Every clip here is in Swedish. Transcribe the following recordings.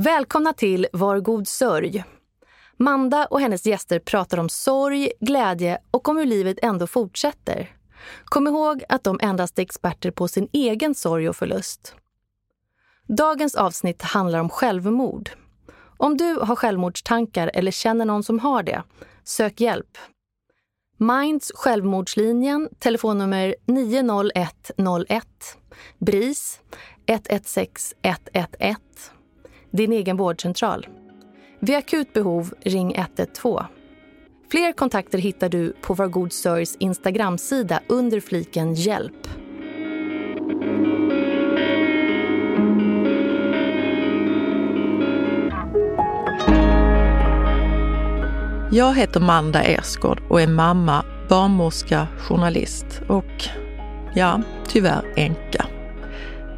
Välkomna till Var god sörj. Manda och hennes gäster pratar om sorg, glädje och om hur livet ändå fortsätter. Kom ihåg att de endast är experter på sin egen sorg och förlust. Dagens avsnitt handlar om självmord. Om du har självmordstankar eller känner någon som har det, sök hjälp. Minds självmordslinjen, telefonnummer 90101. BRIS 116 111. Din egen vårdcentral. Vid akut behov, ring 112. Fler kontakter hittar du på Var God Sörjs Instagramsida under fliken Hjälp. Jag heter Manda Ersgård och är mamma, barnmorska, journalist och, ja, tyvärr änka.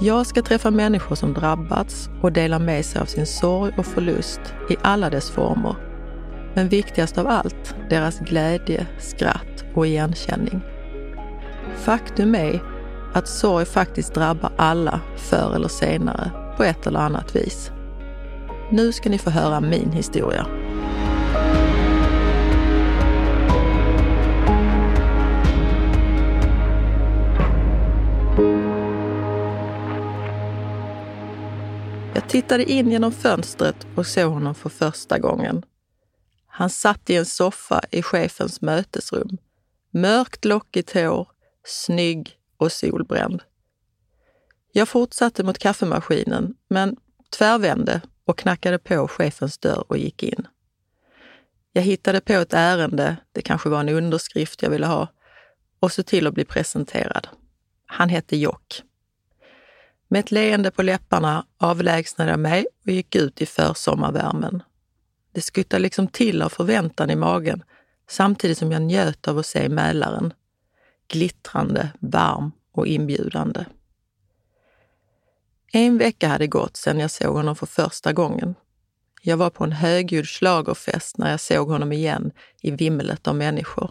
Jag ska träffa människor som drabbats och dela med sig av sin sorg och förlust i alla dess former. Men viktigast av allt, deras glädje, skratt och igenkänning. Faktum är att sorg faktiskt drabbar alla förr eller senare på ett eller annat vis. Nu ska ni få höra min historia. Tittade in genom fönstret och såg honom för första gången. Han satt i en soffa i chefens mötesrum. Mörkt lockigt hår, snygg och solbränd. Jag fortsatte mot kaffemaskinen, men tvärvände och knackade på chefens dörr och gick in. Jag hittade på ett ärende, det kanske var en underskrift jag ville ha, och så till att bli presenterad. Han hette Jock. Med ett leende på läpparna avlägsnade jag mig och gick ut i försommarvärmen. Det skuttade liksom till av förväntan i magen samtidigt som jag njöt av att se Mälaren. Glittrande, varm och inbjudande. En vecka hade gått sedan jag såg honom för första gången. Jag var på en högljudd schlagerfest när jag såg honom igen i vimlet av människor.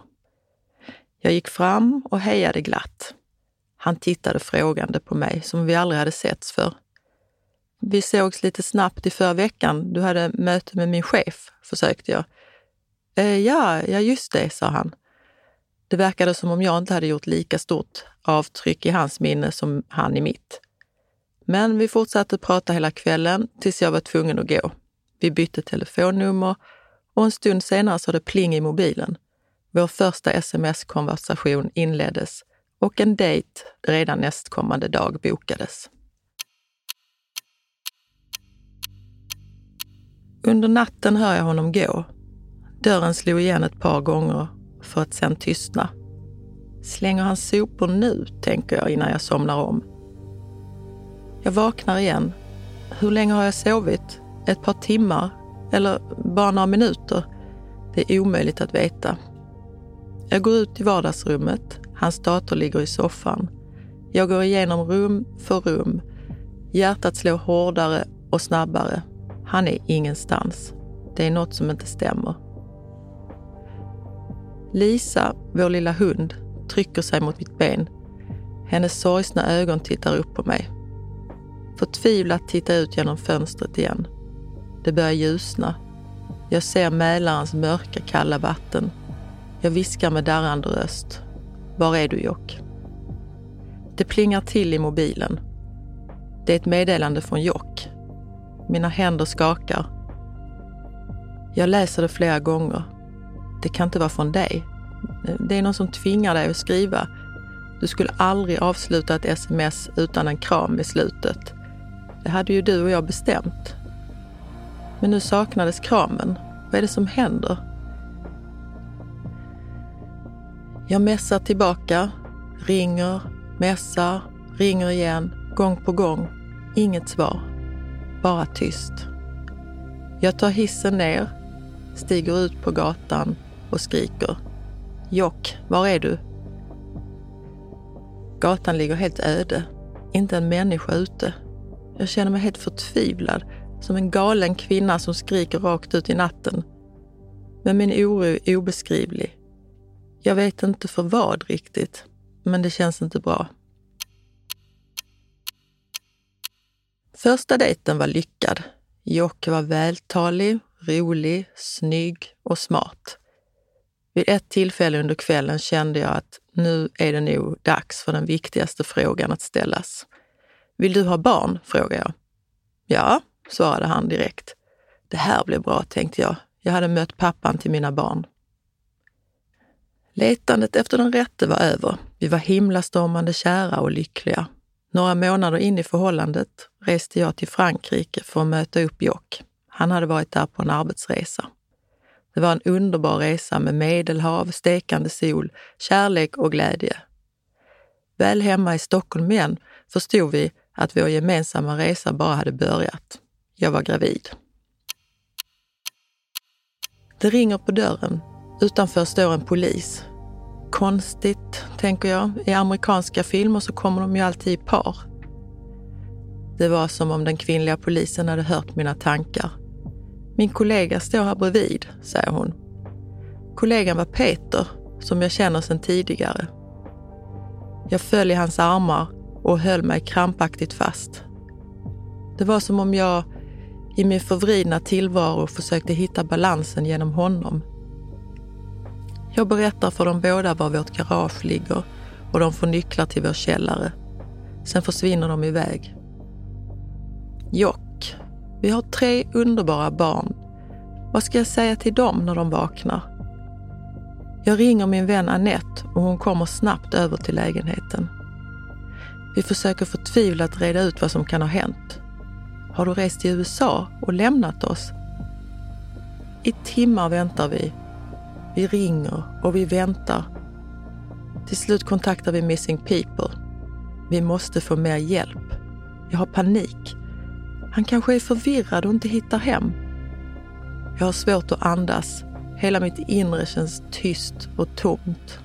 Jag gick fram och hejade glatt. Han tittade frågande på mig som vi aldrig hade setts för. Vi sågs lite snabbt i förra veckan. Du hade möte med min chef, försökte jag. Eh, ja, ja, just det, sa han. Det verkade som om jag inte hade gjort lika stort avtryck i hans minne som han i mitt. Men vi fortsatte prata hela kvällen tills jag var tvungen att gå. Vi bytte telefonnummer och en stund senare sa det pling i mobilen. Vår första sms-konversation inleddes och en dejt redan nästkommande dag bokades. Under natten hör jag honom gå. Dörren slog igen ett par gånger för att sen tystna. Slänger han sopor nu, tänker jag innan jag somnar om. Jag vaknar igen. Hur länge har jag sovit? Ett par timmar? Eller bara några minuter? Det är omöjligt att veta. Jag går ut i vardagsrummet. Hans dator ligger i soffan. Jag går igenom rum för rum. Hjärtat slår hårdare och snabbare. Han är ingenstans. Det är något som inte stämmer. Lisa, vår lilla hund, trycker sig mot mitt ben. Hennes sorgsna ögon tittar upp på mig. Förtvivlat tittar jag ut genom fönstret igen. Det börjar ljusna. Jag ser Mälarens mörka, kalla vatten. Jag viskar med darrande röst. Var är du Jock? Det plingar till i mobilen. Det är ett meddelande från Jock. Mina händer skakar. Jag läser det flera gånger. Det kan inte vara från dig. Det är någon som tvingar dig att skriva. Du skulle aldrig avsluta ett sms utan en kram i slutet. Det hade ju du och jag bestämt. Men nu saknades kramen. Vad är det som händer? Jag messar tillbaka, ringer, messar, ringer igen, gång på gång. Inget svar. Bara tyst. Jag tar hissen ner, stiger ut på gatan och skriker Jock, var är du? Gatan ligger helt öde. Inte en människa ute. Jag känner mig helt förtvivlad, som en galen kvinna som skriker rakt ut i natten. Men min oro är obeskrivlig. Jag vet inte för vad riktigt, men det känns inte bra. Första dejten var lyckad. Jocke var vältalig, rolig, snygg och smart. Vid ett tillfälle under kvällen kände jag att nu är det nog dags för den viktigaste frågan att ställas. Vill du ha barn? frågade jag. Ja, svarade han direkt. Det här blir bra, tänkte jag. Jag hade mött pappan till mina barn. Letandet efter den rätte var över. Vi var himlastormande kära och lyckliga. Några månader in i förhållandet reste jag till Frankrike för att möta upp Jock. Han hade varit där på en arbetsresa. Det var en underbar resa med medelhav, stekande sol, kärlek och glädje. Väl hemma i Stockholm igen förstod vi att vår gemensamma resa bara hade börjat. Jag var gravid. Det ringer på dörren. Utanför står en polis. Konstigt, tänker jag. I amerikanska filmer så kommer de ju alltid i par. Det var som om den kvinnliga polisen hade hört mina tankar. Min kollega står här bredvid, säger hon. Kollegan var Peter, som jag känner sedan tidigare. Jag föll i hans armar och höll mig krampaktigt fast. Det var som om jag i min förvridna tillvaro försökte hitta balansen genom honom. Jag berättar för dem båda var vårt garage ligger och de får nycklar till vår källare. Sen försvinner de iväg. Jock, vi har tre underbara barn. Vad ska jag säga till dem när de vaknar? Jag ringer min vän Annette och hon kommer snabbt över till lägenheten. Vi försöker förtvivlat reda ut vad som kan ha hänt. Har du rest till USA och lämnat oss? I timmar väntar vi. Vi ringer och vi väntar. Till slut kontaktar vi Missing People. Vi måste få mer hjälp. Jag har panik. Han kanske är förvirrad och inte hittar hem. Jag har svårt att andas. Hela mitt inre känns tyst och tomt.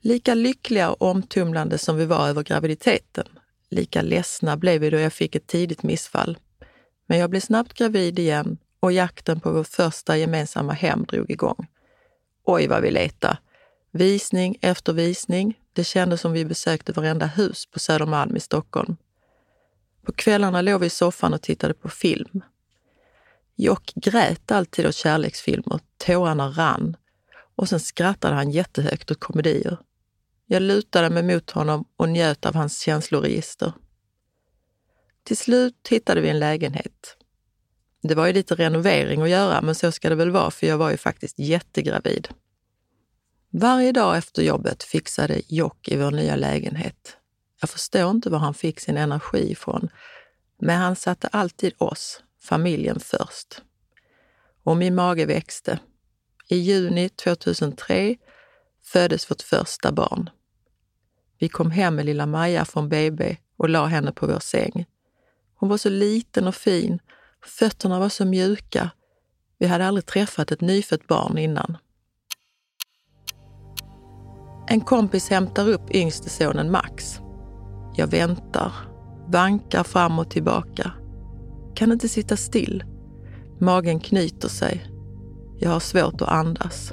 Lika lyckliga och omtumlande som vi var över graviditeten, lika ledsna blev vi då jag fick ett tidigt missfall. Men jag blev snabbt gravid igen och jakten på vår första gemensamma hem drog igång. Oj vad vi letade! Visning efter visning. Det kändes som vi besökte varenda hus på Södermalm i Stockholm. På kvällarna låg vi i soffan och tittade på film. Jock grät alltid åt kärleksfilmer, tårarna rann och sen skrattade han jättehögt åt komedier. Jag lutade mig mot honom och njöt av hans känsloregister. Till slut hittade vi en lägenhet. Det var ju lite renovering att göra, men så ska det väl vara, för jag var ju faktiskt jättegravid. Varje dag efter jobbet fixade Jock i vår nya lägenhet. Jag förstår inte var han fick sin energi ifrån, men han satte alltid oss, familjen, först. Och min mage växte. I juni 2003 föddes vårt första barn. Vi kom hem med lilla Maja från BB och la henne på vår säng. Hon var så liten och fin. Fötterna var så mjuka. Vi hade aldrig träffat ett nyfött barn innan. En kompis hämtar upp yngste sonen Max. Jag väntar, vankar fram och tillbaka. Kan inte sitta still. Magen knyter sig. Jag har svårt att andas.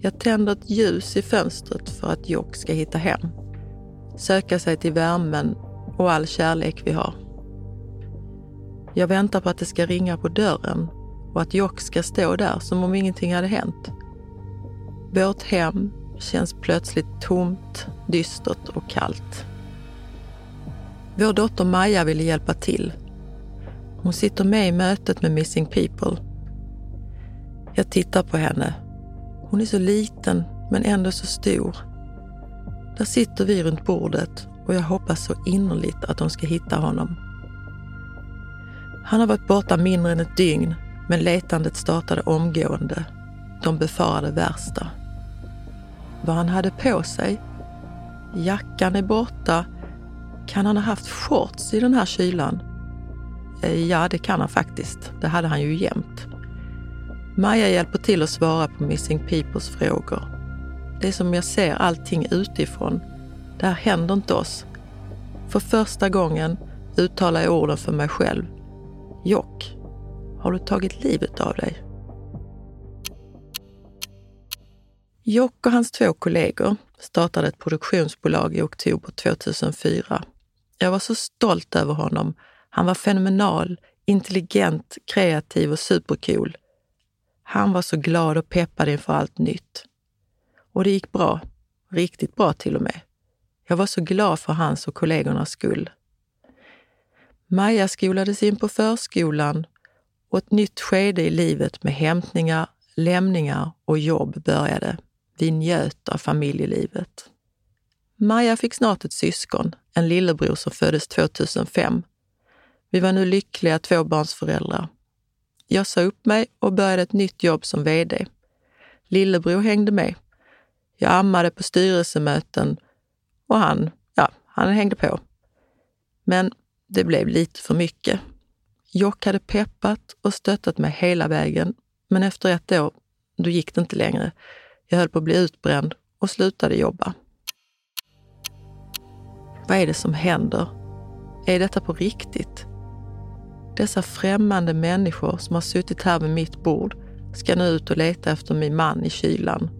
Jag tänder ett ljus i fönstret för att Jock ska hitta hem. Söka sig till värmen och all kärlek vi har. Jag väntar på att det ska ringa på dörren och att Jock ska stå där som om ingenting hade hänt. Vårt hem känns plötsligt tomt, dystert och kallt. Vår dotter Maja ville hjälpa till. Hon sitter med i mötet med Missing People. Jag tittar på henne hon är så liten men ändå så stor. Där sitter vi runt bordet och jag hoppas så innerligt att de ska hitta honom. Han har varit borta mindre än ett dygn, men letandet startade omgående. De befarade värsta. Vad han hade på sig? Jackan är borta. Kan han ha haft shorts i den här kylan? Eh, ja, det kan han faktiskt. Det hade han ju jämt. Maja hjälper till att svara på Missing Peoples frågor. Det är som jag ser allting utifrån. Det här händer inte oss. För första gången uttalar jag orden för mig själv. Jock, har du tagit livet av dig? Jock och hans två kollegor startade ett produktionsbolag i oktober 2004. Jag var så stolt över honom. Han var fenomenal, intelligent, kreativ och supercool. Han var så glad och peppad inför allt nytt. Och det gick bra. Riktigt bra till och med. Jag var så glad för hans och kollegornas skull. Maja skolades in på förskolan och ett nytt skede i livet med hämtningar, lämningar och jobb började. Vi njöt av familjelivet. Maja fick snart ett syskon, en lillebror som föddes 2005. Vi var nu lyckliga tvåbarnsföräldrar. Jag sa upp mig och började ett nytt jobb som VD. Lillebror hängde med. Jag ammade på styrelsemöten och han, ja, han hängde på. Men det blev lite för mycket. Jock hade peppat och stöttat mig hela vägen, men efter ett år, då gick det inte längre. Jag höll på att bli utbränd och slutade jobba. Vad är det som händer? Är detta på riktigt? Dessa främmande människor som har suttit här vid mitt bord ska nu ut och leta efter min man i kylan.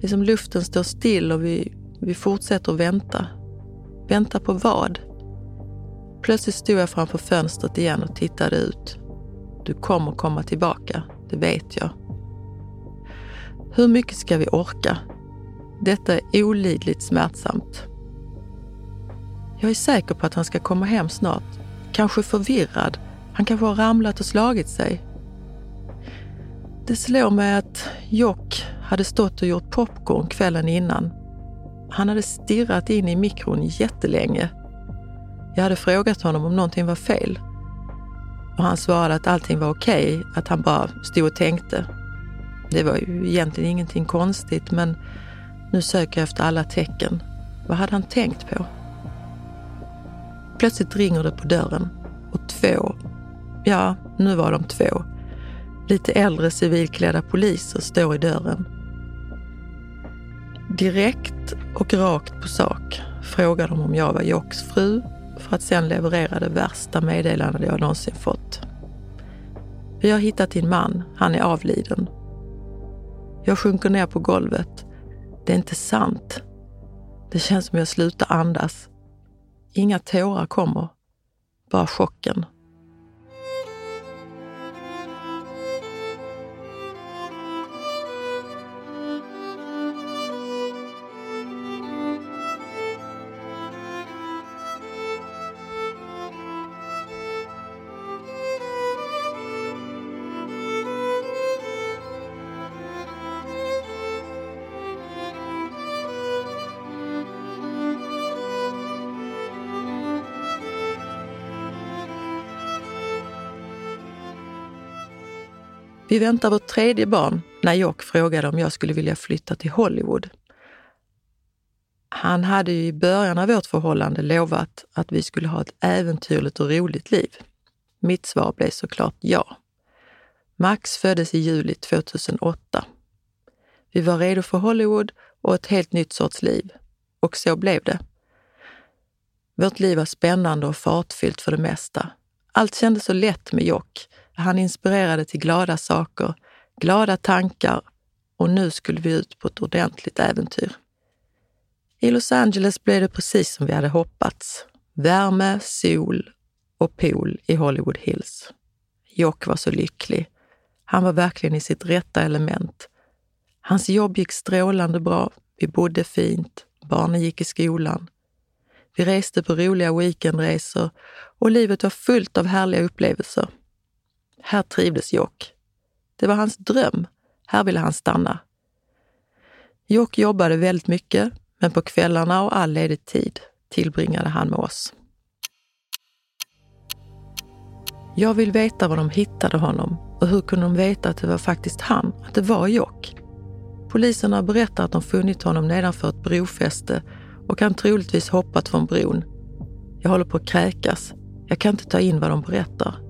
Det är som luften står still och vi, vi fortsätter att vänta. Vänta på vad? Plötsligt stod jag framför fönstret igen och tittade ut. Du kommer komma tillbaka, det vet jag. Hur mycket ska vi orka? Detta är olidligt smärtsamt. Jag är säker på att han ska komma hem snart. Kanske förvirrad. Han kanske har ramlat och slagit sig. Det slår mig att Jock hade stått och gjort popcorn kvällen innan. Han hade stirrat in i mikron jättelänge. Jag hade frågat honom om någonting var fel. Och han svarade att allting var okej, okay, att han bara stod och tänkte. Det var ju egentligen ingenting konstigt, men nu söker jag efter alla tecken. Vad hade han tänkt på? Plötsligt ringer det på dörren och två, ja, nu var de två, lite äldre civilklädda poliser står i dörren. Direkt och rakt på sak frågar de om jag var Jocks fru för att sedan leverera det värsta meddelandet jag någonsin fått. Vi har hittat din man, han är avliden. Jag sjunker ner på golvet. Det är inte sant. Det känns som jag slutar andas. Inga tårar kommer, bara chocken. Vi väntar vårt tredje barn när Jock frågade om jag skulle vilja flytta till Hollywood. Han hade ju i början av vårt förhållande lovat att vi skulle ha ett äventyrligt och roligt liv. Mitt svar blev såklart ja. Max föddes i juli 2008. Vi var redo för Hollywood och ett helt nytt sorts liv. Och så blev det. Vårt liv var spännande och fartfyllt för det mesta. Allt kändes så lätt med Jock han inspirerade till glada saker, glada tankar och nu skulle vi ut på ett ordentligt äventyr. I Los Angeles blev det precis som vi hade hoppats. Värme, sol och pool i Hollywood Hills. Jock var så lycklig. Han var verkligen i sitt rätta element. Hans jobb gick strålande bra. Vi bodde fint. Barnen gick i skolan. Vi reste på roliga weekendresor och livet var fullt av härliga upplevelser. Här trivdes Jock. Det var hans dröm. Här ville han stanna. Jock jobbade väldigt mycket, men på kvällarna och all ledig tid tillbringade han med oss. Jag vill veta var de hittade honom och hur kunde de veta att det var faktiskt han, att det var Jock? Poliserna berättar att de funnit honom nedanför ett brofäste och han troligtvis hoppat från bron. Jag håller på att kräkas. Jag kan inte ta in vad de berättar.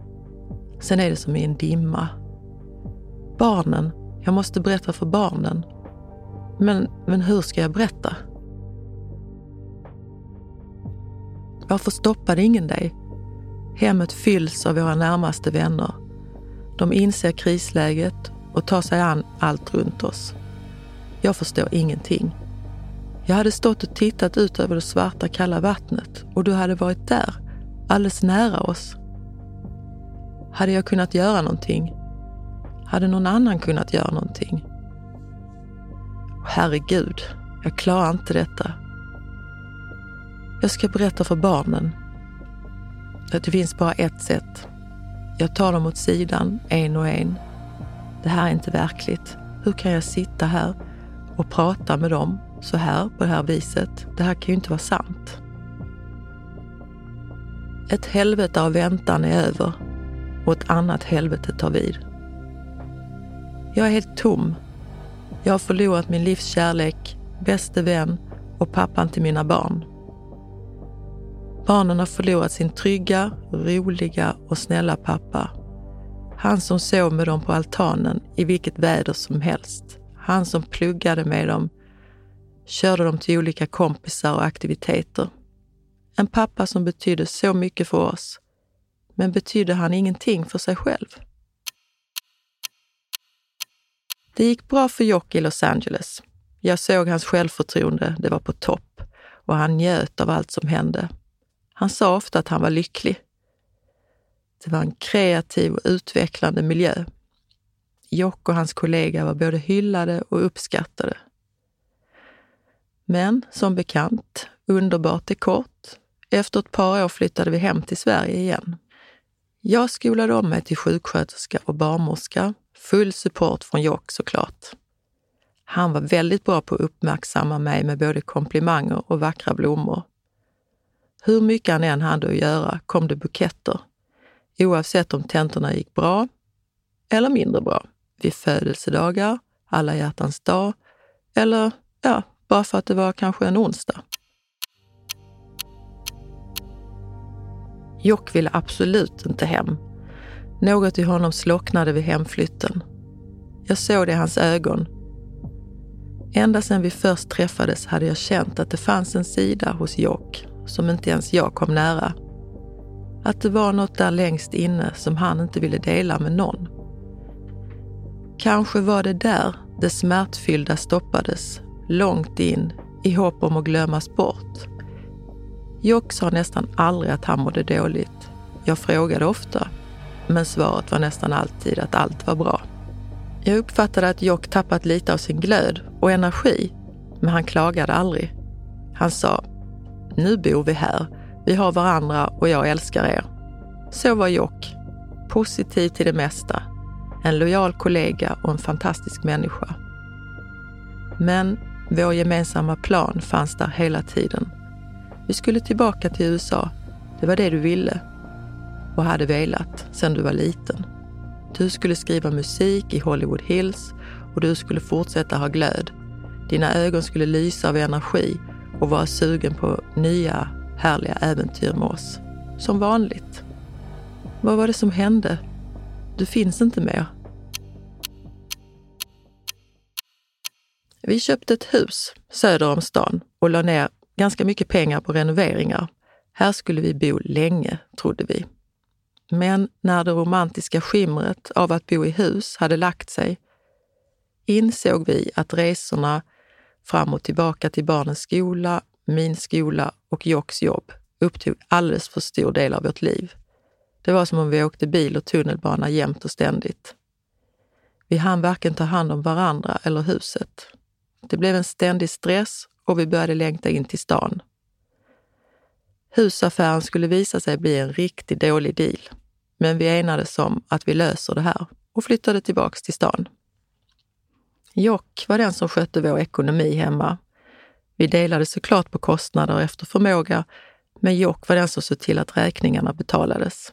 Sen är det som i en dimma. Barnen. Jag måste berätta för barnen. Men, men hur ska jag berätta? Varför stoppade ingen dig? Hemmet fylls av våra närmaste vänner. De inser krisläget och tar sig an allt runt oss. Jag förstår ingenting. Jag hade stått och tittat ut över det svarta kalla vattnet och du hade varit där, alldeles nära oss. Hade jag kunnat göra någonting? Hade någon annan kunnat göra någonting? Herregud, jag klarar inte detta. Jag ska berätta för barnen. Att det finns bara ett sätt. Jag tar dem åt sidan, en och en. Det här är inte verkligt. Hur kan jag sitta här och prata med dem så här, på det här viset? Det här kan ju inte vara sant. Ett helvete av väntan är över och ett annat helvete tar vid. Jag är helt tom. Jag har förlorat min livs kärlek, bäste vän och pappan till mina barn. Barnen har förlorat sin trygga, roliga och snälla pappa. Han som sov med dem på altanen i vilket väder som helst. Han som pluggade med dem, körde dem till olika kompisar och aktiviteter. En pappa som betydde så mycket för oss. Men betydde han ingenting för sig själv? Det gick bra för Jock i Los Angeles. Jag såg hans självförtroende, det var på topp och han njöt av allt som hände. Han sa ofta att han var lycklig. Det var en kreativ och utvecklande miljö. Jock och hans kollega var både hyllade och uppskattade. Men som bekant, underbart är kort. Efter ett par år flyttade vi hem till Sverige igen. Jag skolade om mig till sjuksköterska och barnmorska. Full support från Jock såklart. Han var väldigt bra på att uppmärksamma mig med både komplimanger och vackra blommor. Hur mycket han än hade att göra kom det buketter, oavsett om tentorna gick bra eller mindre bra. Vid födelsedagar, alla hjärtans dag eller ja, bara för att det var kanske en onsdag. Jock ville absolut inte hem. Något i honom slocknade vid hemflytten. Jag såg det i hans ögon. Ända sedan vi först träffades hade jag känt att det fanns en sida hos Jock som inte ens jag kom nära. Att det var något där längst inne som han inte ville dela med någon. Kanske var det där det smärtfyllda stoppades, långt in, i hopp om att glömmas bort. Jock sa nästan aldrig att han mådde dåligt. Jag frågade ofta, men svaret var nästan alltid att allt var bra. Jag uppfattade att Jock tappat lite av sin glöd och energi, men han klagade aldrig. Han sa, nu bor vi här, vi har varandra och jag älskar er. Så var Jock. Positiv till det mesta. En lojal kollega och en fantastisk människa. Men vår gemensamma plan fanns där hela tiden. Vi skulle tillbaka till USA. Det var det du ville och hade velat sedan du var liten. Du skulle skriva musik i Hollywood Hills och du skulle fortsätta ha glöd. Dina ögon skulle lysa av energi och vara sugen på nya härliga äventyr med oss. Som vanligt. Vad var det som hände? Du finns inte mer. Vi köpte ett hus söder om stan och la ner ganska mycket pengar på renoveringar. Här skulle vi bo länge, trodde vi. Men när det romantiska skimret av att bo i hus hade lagt sig insåg vi att resorna fram och tillbaka till barnens skola, min skola och Jocks jobb upptog alldeles för stor del av vårt liv. Det var som om vi åkte bil och tunnelbana jämt och ständigt. Vi hann varken ta hand om varandra eller huset. Det blev en ständig stress och vi började längta in till stan. Husaffären skulle visa sig bli en riktigt dålig deal, men vi enades om att vi löser det här och flyttade tillbaks till stan. Jock var den som skötte vår ekonomi hemma. Vi delade såklart på kostnader efter förmåga, men Jock var den som såg till att räkningarna betalades.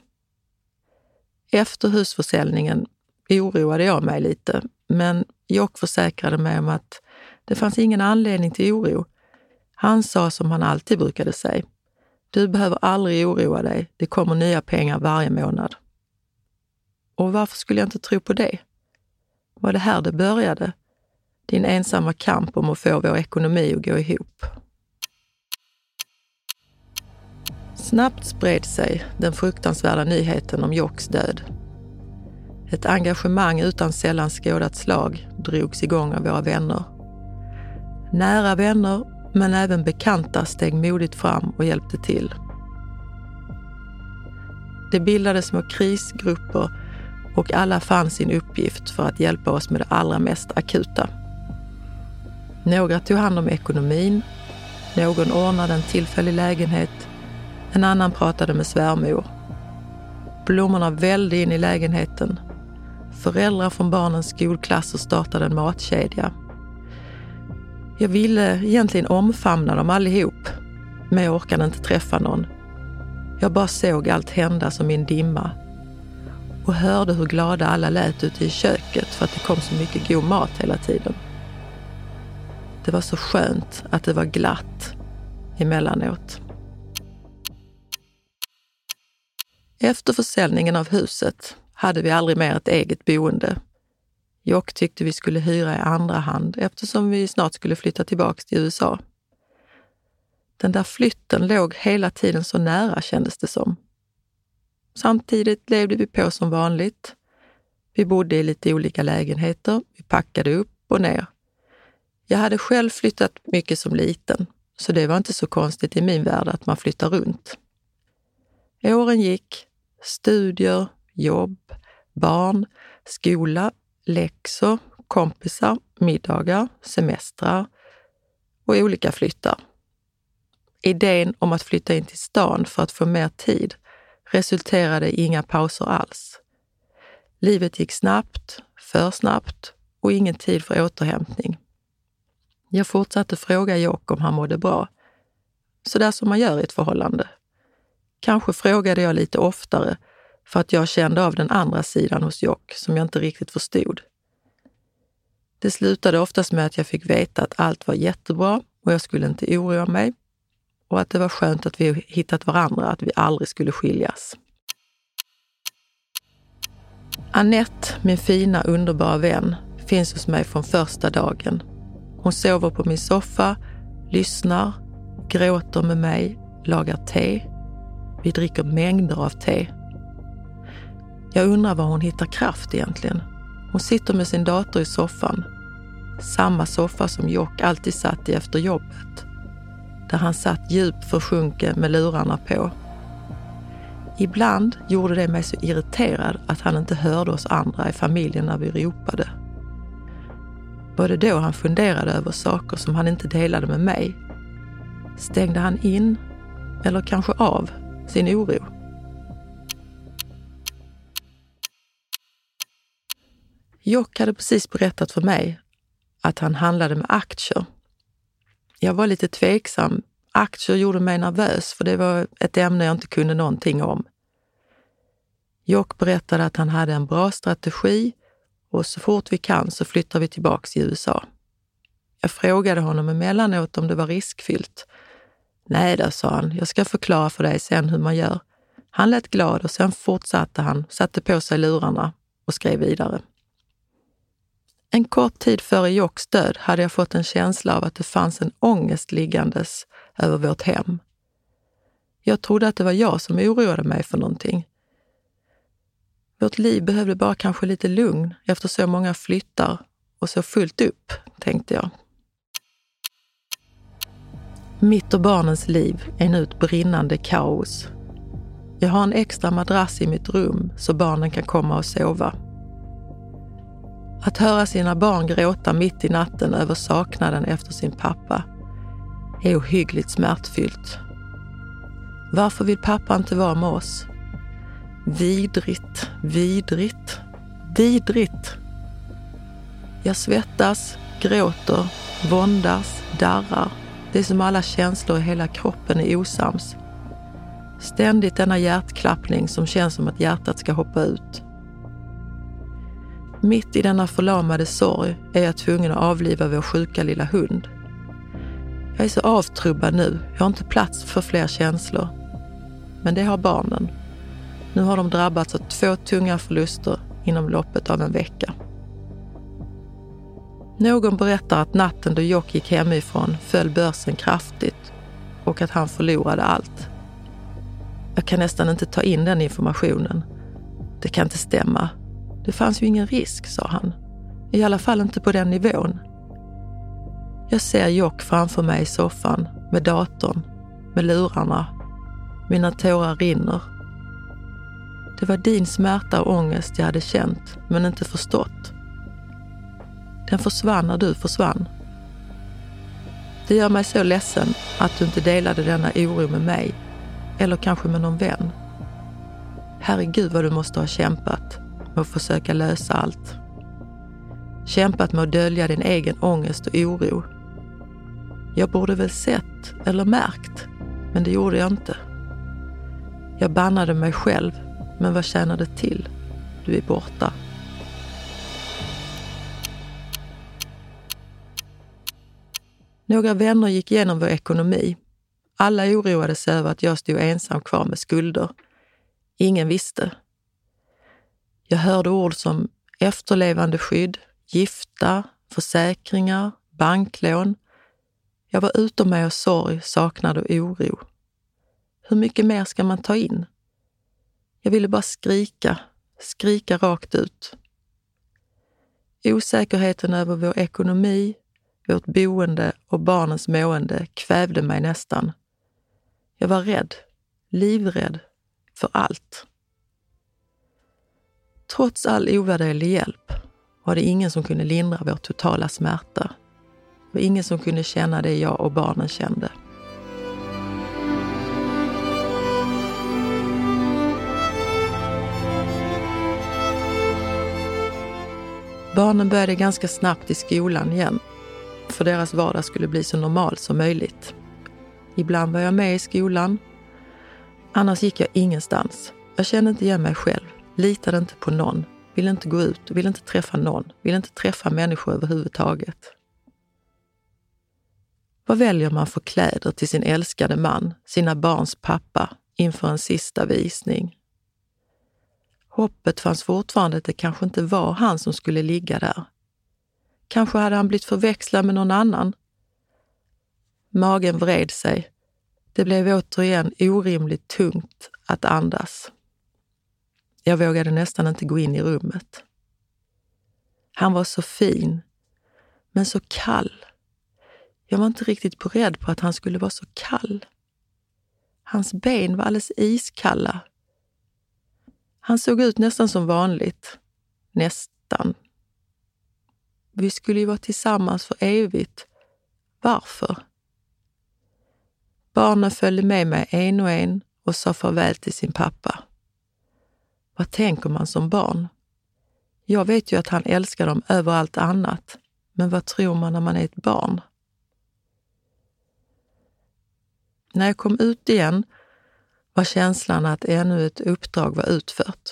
Efter husförsäljningen oroade jag mig lite, men Jock försäkrade mig om att det fanns ingen anledning till oro. Han sa som han alltid brukade säga. Du behöver aldrig oroa dig. Det kommer nya pengar varje månad. Och varför skulle jag inte tro på det? Var det här det började? Din ensamma kamp om att få vår ekonomi att gå ihop. Snabbt spred sig den fruktansvärda nyheten om Jocks död. Ett engagemang utan sällan skådat slag drogs igång av våra vänner. Nära vänner, men även bekanta steg modigt fram och hjälpte till. Det bildades små krisgrupper och alla fann sin uppgift för att hjälpa oss med det allra mest akuta. Några tog hand om ekonomin, någon ordnade en tillfällig lägenhet, en annan pratade med svärmor. Blommorna vällde in i lägenheten. Föräldrar från barnens skolklasser startade en matkedja. Jag ville egentligen omfamna dem allihop, men jag orkade inte träffa någon. Jag bara såg allt hända som i en dimma och hörde hur glada alla lät ute i köket för att det kom så mycket god mat hela tiden. Det var så skönt att det var glatt emellanåt. Efter försäljningen av huset hade vi aldrig mer ett eget boende. Jock tyckte vi skulle hyra i andra hand eftersom vi snart skulle flytta tillbaka till USA. Den där flytten låg hela tiden så nära kändes det som. Samtidigt levde vi på som vanligt. Vi bodde i lite olika lägenheter, vi packade upp och ner. Jag hade själv flyttat mycket som liten, så det var inte så konstigt i min värld att man flyttar runt. Åren gick, studier, jobb, barn, skola, läxor, kompisar, middagar, semestrar och olika flyttar. Idén om att flytta in till stan för att få mer tid resulterade i inga pauser alls. Livet gick snabbt, för snabbt och ingen tid för återhämtning. Jag fortsatte fråga Jock om han mådde bra. Så där som man gör i ett förhållande. Kanske frågade jag lite oftare för att jag kände av den andra sidan hos Jock som jag inte riktigt förstod. Det slutade oftast med att jag fick veta att allt var jättebra och jag skulle inte oroa mig och att det var skönt att vi hittat varandra, att vi aldrig skulle skiljas. Annette, min fina underbara vän, finns hos mig från första dagen. Hon sover på min soffa, lyssnar, gråter med mig, lagar te. Vi dricker mängder av te. Jag undrar var hon hittar kraft egentligen. Hon sitter med sin dator i soffan. Samma soffa som Jock alltid satt i efter jobbet där han satt djupt försjunken med lurarna på. Ibland gjorde det mig så irriterad att han inte hörde oss andra i familjen när vi ropade. Var det då han funderade över saker som han inte delade med mig? Stängde han in, eller kanske av, sin oro? Jock hade precis berättat för mig att han handlade med aktier jag var lite tveksam. Aktier gjorde mig nervös för det var ett ämne jag inte kunde någonting om. Jock berättade att han hade en bra strategi och så fort vi kan så flyttar vi tillbaks till USA. Jag frågade honom emellanåt om det var riskfyllt. Nej då, sa han, jag ska förklara för dig sen hur man gör. Han lät glad och sen fortsatte han, satte på sig lurarna och skrev vidare. En kort tid före Jocks död hade jag fått en känsla av att det fanns en ångest liggandes över vårt hem. Jag trodde att det var jag som oroade mig för någonting. Vårt liv behövde bara kanske lite lugn efter så många flyttar och så fullt upp, tänkte jag. Mitt och barnens liv är nu ett brinnande kaos. Jag har en extra madrass i mitt rum så barnen kan komma och sova. Att höra sina barn gråta mitt i natten över saknaden efter sin pappa är ohyggligt smärtfyllt. Varför vill pappa inte vara med oss? Vidrigt, vidrigt, vidrigt. Jag svettas, gråter, våndas, darrar. Det är som alla känslor i hela kroppen är osams. Ständigt denna hjärtklappning som känns som att hjärtat ska hoppa ut. Mitt i denna förlamade sorg är jag tvungen att avliva vår sjuka lilla hund. Jag är så avtrubbad nu. Jag har inte plats för fler känslor. Men det har barnen. Nu har de drabbats av två tunga förluster inom loppet av en vecka. Någon berättar att natten då Jock gick hemifrån föll börsen kraftigt och att han förlorade allt. Jag kan nästan inte ta in den informationen. Det kan inte stämma. Det fanns ju ingen risk, sa han. I alla fall inte på den nivån. Jag ser Jock framför mig i soffan med datorn, med lurarna. Mina tårar rinner. Det var din smärta och ångest jag hade känt, men inte förstått. Den försvann när du försvann. Det gör mig så ledsen att du inte delade denna oro med mig, eller kanske med någon vän. Herregud vad du måste ha kämpat med att försöka lösa allt. Kämpat med att dölja din egen ångest och oro. Jag borde väl sett eller märkt, men det gjorde jag inte. Jag bannade mig själv, men vad tjänar det till? Du är borta. Några vänner gick igenom vår ekonomi. Alla oroade sig över att jag stod ensam kvar med skulder. Ingen visste. Jag hörde ord som efterlevandeskydd, gifta, försäkringar, banklån. Jag var utom mig av sorg, saknad och oro. Hur mycket mer ska man ta in? Jag ville bara skrika, skrika rakt ut. Osäkerheten över vår ekonomi, vårt boende och barnens mående kvävde mig nästan. Jag var rädd, livrädd för allt. Trots all ovärderlig hjälp var det ingen som kunde lindra vår totala smärta. Det var ingen som kunde känna det jag och barnen kände. Barnen började ganska snabbt i skolan igen, för deras vardag skulle bli så normal som möjligt. Ibland var jag med i skolan, annars gick jag ingenstans. Jag kände inte igen mig själv, litade inte på någon, ville inte gå ut, ville inte träffa någon, ville inte träffa människor överhuvudtaget. Vad väljer man för kläder till sin älskade man, sina barns pappa, inför en sista visning? Hoppet fanns fortfarande att det kanske inte var han som skulle ligga där. Kanske hade han blivit förväxlad med någon annan. Magen vred sig. Det blev återigen orimligt tungt att andas. Jag vågade nästan inte gå in i rummet. Han var så fin, men så kall. Jag var inte riktigt beredd på att han skulle vara så kall. Hans ben var alldeles iskalla han såg ut nästan som vanligt. Nästan. Vi skulle ju vara tillsammans för evigt. Varför? Barnen följde med mig en och en och sa farväl till sin pappa. Vad tänker man som barn? Jag vet ju att han älskar dem över allt annat, men vad tror man när man är ett barn? När jag kom ut igen var känslan att ännu ett uppdrag var utfört.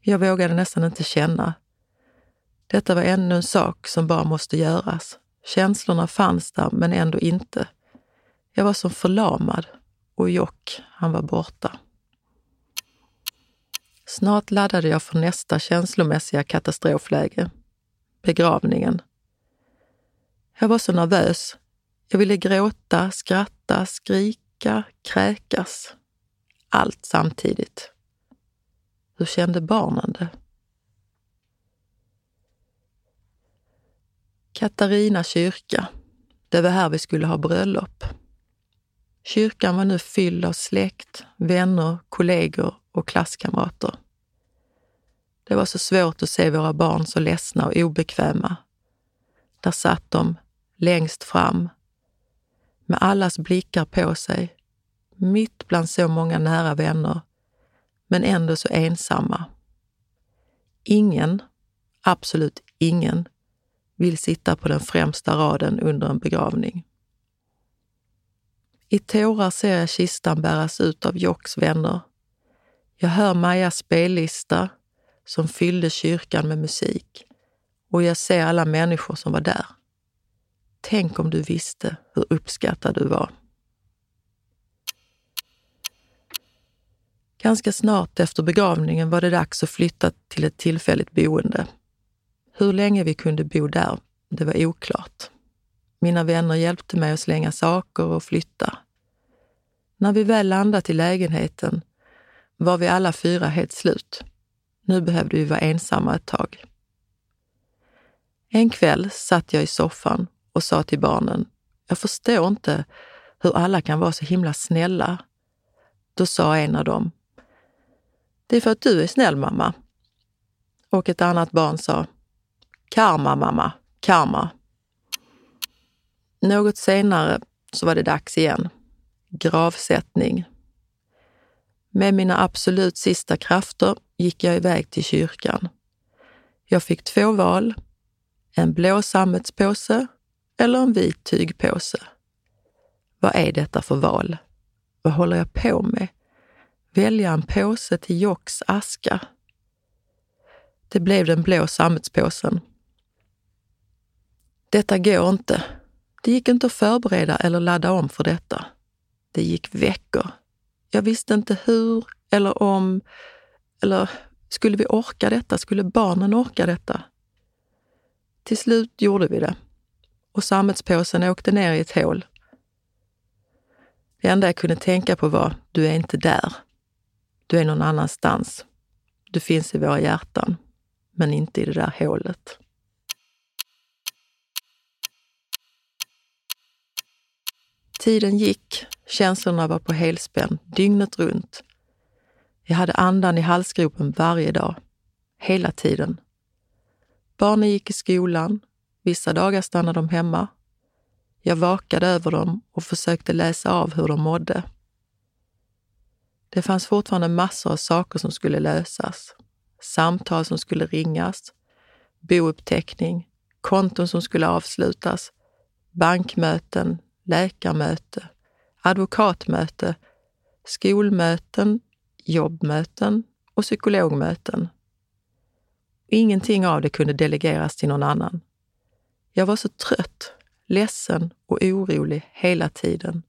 Jag vågade nästan inte känna. Detta var ännu en sak som bara måste göras. Känslorna fanns där, men ändå inte. Jag var som förlamad och Jock, han var borta. Snart laddade jag för nästa känslomässiga katastrofläge. Begravningen. Jag var så nervös. Jag ville gråta, skratta, skrika, kräkas allt samtidigt. Hur kände barnen det? Katarina kyrka. Det var här vi skulle ha bröllop. Kyrkan var nu fylld av släkt, vänner, kollegor och klasskamrater. Det var så svårt att se våra barn så ledsna och obekväma. Där satt de, längst fram, med allas blickar på sig, mitt bland så många nära vänner, men ändå så ensamma. Ingen, absolut ingen, vill sitta på den främsta raden under en begravning. I tårar ser jag kistan bäras ut av Jocks vänner. Jag hör Majas spellista som fyllde kyrkan med musik och jag ser alla människor som var där. Tänk om du visste hur uppskattad du var. Ganska snart efter begravningen var det dags att flytta till ett tillfälligt boende. Hur länge vi kunde bo där, det var oklart. Mina vänner hjälpte mig att slänga saker och flytta. När vi väl landat i lägenheten var vi alla fyra helt slut. Nu behövde vi vara ensamma ett tag. En kväll satt jag i soffan och sa till barnen, jag förstår inte hur alla kan vara så himla snälla. Då sa en av dem, det är för att du är snäll mamma. Och ett annat barn sa, karma mamma, karma. Något senare så var det dags igen. Gravsättning. Med mina absolut sista krafter gick jag iväg till kyrkan. Jag fick två val. En blå sammetspåse eller en vit tygpåse. Vad är detta för val? Vad håller jag på med? Välja en påse till Jocks aska? Det blev den blå sammetspåsen. Detta går inte. Det gick inte att förbereda eller ladda om för detta. Det gick veckor. Jag visste inte hur eller om, eller skulle vi orka detta? Skulle barnen orka detta? Till slut gjorde vi det och sammetspåsen åkte ner i ett hål. Det enda jag kunde tänka på var, du är inte där. Du är någon annanstans. Du finns i våra hjärtan, men inte i det där hålet. Tiden gick, känslorna var på helspänn dygnet runt. Jag hade andan i halsgropen varje dag, hela tiden. Barnen gick i skolan, vissa dagar stannade de hemma. Jag vakade över dem och försökte läsa av hur de mådde. Det fanns fortfarande massor av saker som skulle lösas. Samtal som skulle ringas, bouppteckning, konton som skulle avslutas, bankmöten, läkarmöte, advokatmöte, skolmöten, jobbmöten och psykologmöten. Ingenting av det kunde delegeras till någon annan. Jag var så trött, ledsen och orolig hela tiden.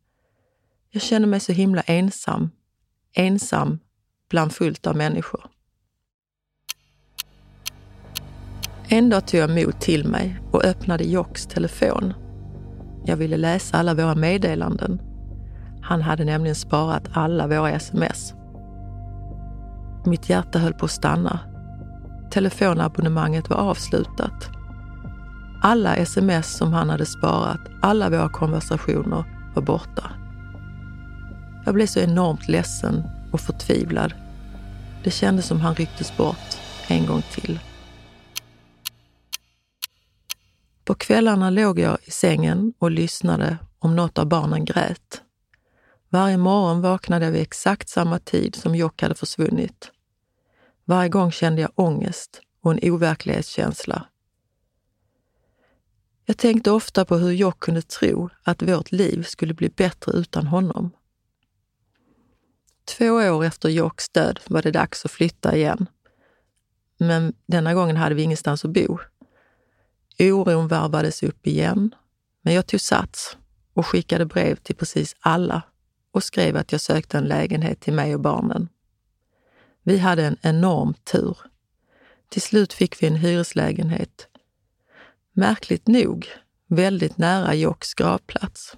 Jag kände mig så himla ensam. Ensam bland fullt av människor. En dag tog jag mod till mig och öppnade Jocks telefon jag ville läsa alla våra meddelanden. Han hade nämligen sparat alla våra sms. Mitt hjärta höll på att stanna. Telefonabonnemanget var avslutat. Alla sms som han hade sparat, alla våra konversationer var borta. Jag blev så enormt ledsen och förtvivlad. Det kändes som han rycktes bort en gång till. På kvällarna låg jag i sängen och lyssnade om något av barnen grät. Varje morgon vaknade jag vid exakt samma tid som Jock hade försvunnit. Varje gång kände jag ångest och en overklighetskänsla. Jag tänkte ofta på hur Jock kunde tro att vårt liv skulle bli bättre utan honom. Två år efter Jocks död var det dags att flytta igen. Men denna gången hade vi ingenstans att bo. Oron varvades upp igen, men jag tog sats och skickade brev till precis alla och skrev att jag sökte en lägenhet till mig och barnen. Vi hade en enorm tur. Till slut fick vi en hyreslägenhet. Märkligt nog väldigt nära Jocks gravplats.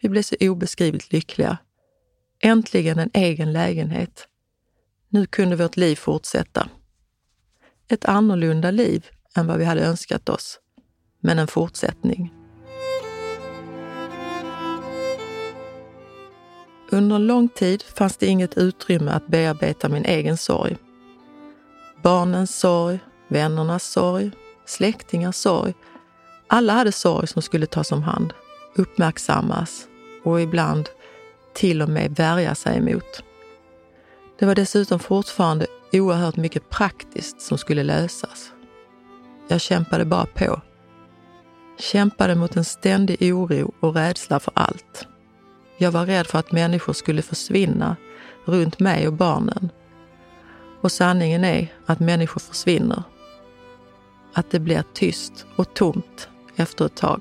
Vi blev så obeskrivligt lyckliga. Äntligen en egen lägenhet. Nu kunde vårt liv fortsätta. Ett annorlunda liv än vad vi hade önskat oss, men en fortsättning. Under lång tid fanns det inget utrymme att bearbeta min egen sorg. Barnens sorg, vännernas sorg, släktingars sorg. Alla hade sorg som skulle tas om hand, uppmärksammas och ibland till och med värja sig emot. Det var dessutom fortfarande oerhört mycket praktiskt som skulle lösas. Jag kämpade bara på. Kämpade mot en ständig oro och rädsla för allt. Jag var rädd för att människor skulle försvinna runt mig och barnen. Och sanningen är att människor försvinner. Att det blir tyst och tomt efter ett tag.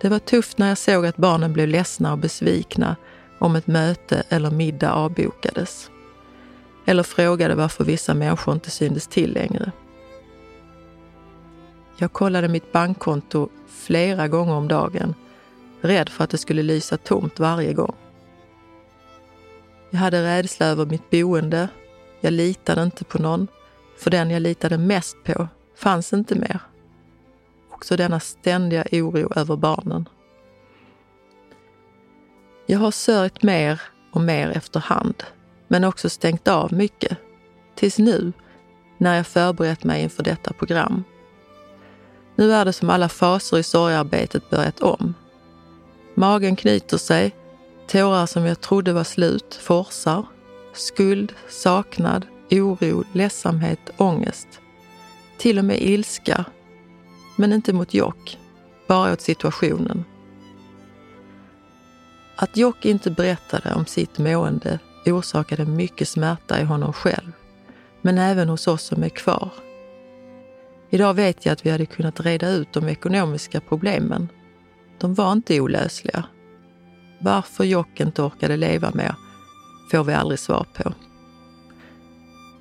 Det var tufft när jag såg att barnen blev ledsna och besvikna om ett möte eller middag avbokades. Eller frågade varför vissa människor inte syntes till längre. Jag kollade mitt bankkonto flera gånger om dagen, rädd för att det skulle lysa tomt varje gång. Jag hade rädsla över mitt boende. Jag litade inte på någon, för den jag litade mest på fanns inte mer. Också denna ständiga oro över barnen. Jag har sörjt mer och mer efterhand, men också stängt av mycket. Tills nu, när jag förberett mig inför detta program. Nu är det som alla faser i sorgarbetet börjat om. Magen knyter sig, tårar som jag trodde var slut forsar. Skuld, saknad, oro, ledsamhet, ångest. Till och med ilska. Men inte mot Jock, bara åt situationen. Att Jock inte berättade om sitt mående orsakade mycket smärta i honom själv, men även hos oss som är kvar. Idag vet jag att vi hade kunnat reda ut de ekonomiska problemen. De var inte olösliga. Varför Jock inte orkade leva mer får vi aldrig svar på.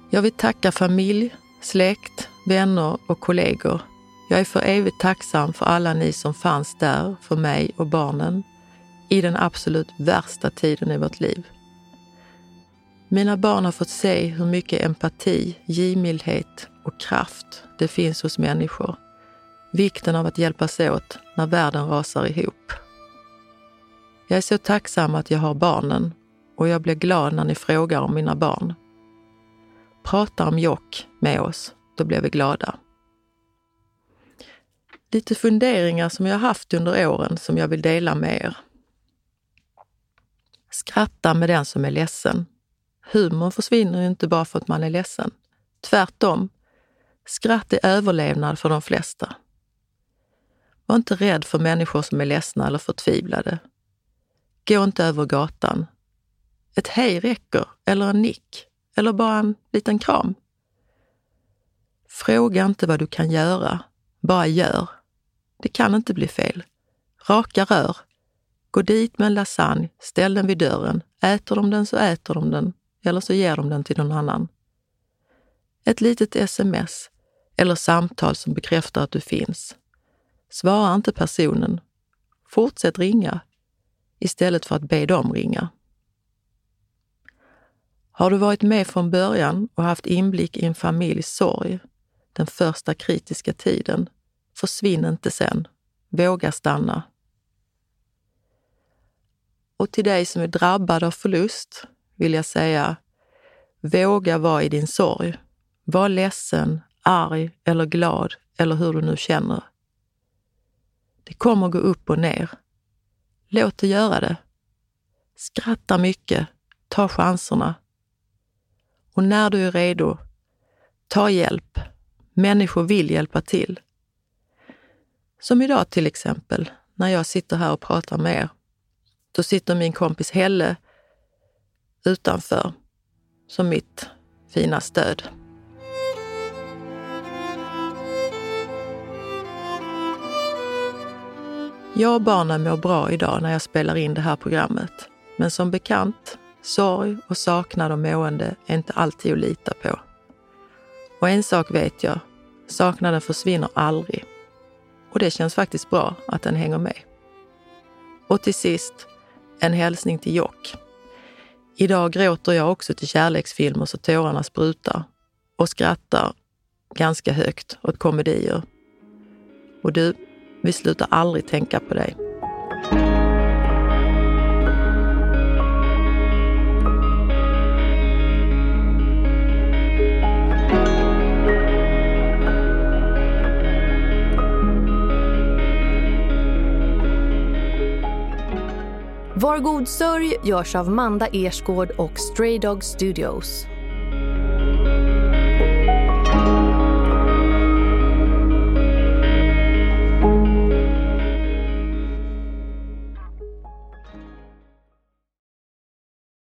Jag vill tacka familj, släkt, vänner och kollegor. Jag är för evigt tacksam för alla ni som fanns där för mig och barnen i den absolut värsta tiden i vårt liv. Mina barn har fått se hur mycket empati, givmildhet och kraft det finns hos människor. Vikten av att hjälpas åt när världen rasar ihop. Jag är så tacksam att jag har barnen och jag blir glad när ni frågar om mina barn. Prata om Jock med oss, då blir vi glada. Lite funderingar som jag haft under åren som jag vill dela med er. Skratta med den som är ledsen. Humorn försvinner ju inte bara för att man är ledsen. Tvärtom. Skratt är överlevnad för de flesta. Var inte rädd för människor som är ledsna eller förtvivlade. Gå inte över gatan. Ett hej räcker, eller en nick, eller bara en liten kram. Fråga inte vad du kan göra, bara gör. Det kan inte bli fel. Raka rör, Gå dit med en lasagne, ställ den vid dörren. Äter de den så äter de den, eller så ger de den till någon annan. Ett litet sms eller samtal som bekräftar att du finns. Svara inte personen. Fortsätt ringa istället för att be dem ringa. Har du varit med från början och haft inblick i en familjs sorg, den första kritiska tiden, försvinn inte sen. Våga stanna. Och till dig som är drabbad av förlust vill jag säga, våga vara i din sorg. Var ledsen, arg eller glad eller hur du nu känner. Det kommer gå upp och ner. Låt det göra det. Skratta mycket, ta chanserna. Och när du är redo, ta hjälp. Människor vill hjälpa till. Som idag till exempel, när jag sitter här och pratar med er. Då sitter min kompis Helle utanför som mitt fina stöd. Jag och barnen mår bra idag när jag spelar in det här programmet. Men som bekant, sorg och saknad och mående är inte alltid att lita på. Och en sak vet jag, saknaden försvinner aldrig. Och det känns faktiskt bra att den hänger med. Och till sist, en hälsning till Jock. Idag gråter jag också till kärleksfilmer så tårarna sprutar och skrattar ganska högt åt komedier. Och du, vi slutar aldrig tänka på dig. Var god sörj görs av Manda Ersgård och Stray Dog Studios.